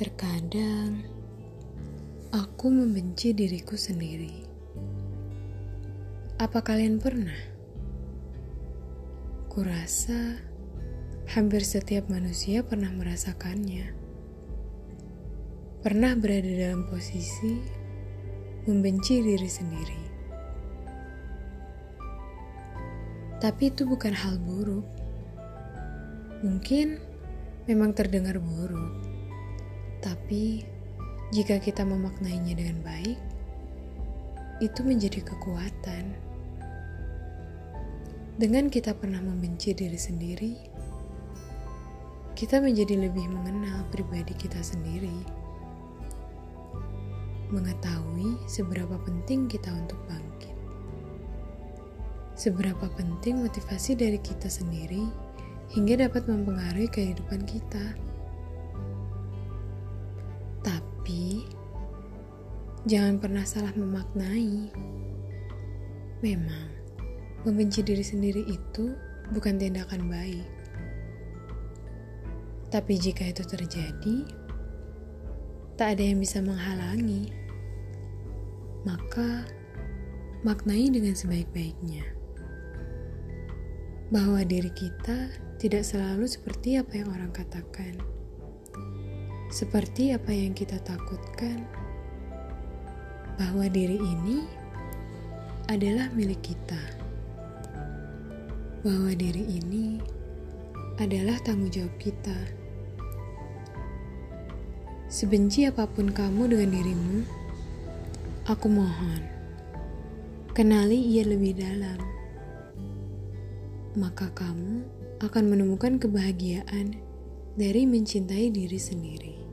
Terkadang aku membenci diriku sendiri. Apa kalian pernah? Kurasa hampir setiap manusia pernah merasakannya. Pernah berada dalam posisi membenci diri sendiri. Tapi itu bukan hal buruk. Mungkin memang terdengar buruk tapi, jika kita memaknainya dengan baik, itu menjadi kekuatan. Dengan kita pernah membenci diri sendiri, kita menjadi lebih mengenal pribadi kita sendiri. Mengetahui seberapa penting kita untuk bangkit. Seberapa penting motivasi dari kita sendiri hingga dapat mempengaruhi kehidupan kita. Tapi, jangan pernah salah memaknai. Memang, membenci diri sendiri itu bukan tindakan baik. Tapi jika itu terjadi, tak ada yang bisa menghalangi. Maka, maknai dengan sebaik-baiknya. Bahwa diri kita tidak selalu seperti apa yang orang katakan seperti apa yang kita takutkan, bahwa diri ini adalah milik kita, bahwa diri ini adalah tanggung jawab kita. Sebenci apa pun kamu dengan dirimu, aku mohon, kenali ia lebih dalam. Maka kamu akan menemukan kebahagiaan dari mencintai diri sendiri.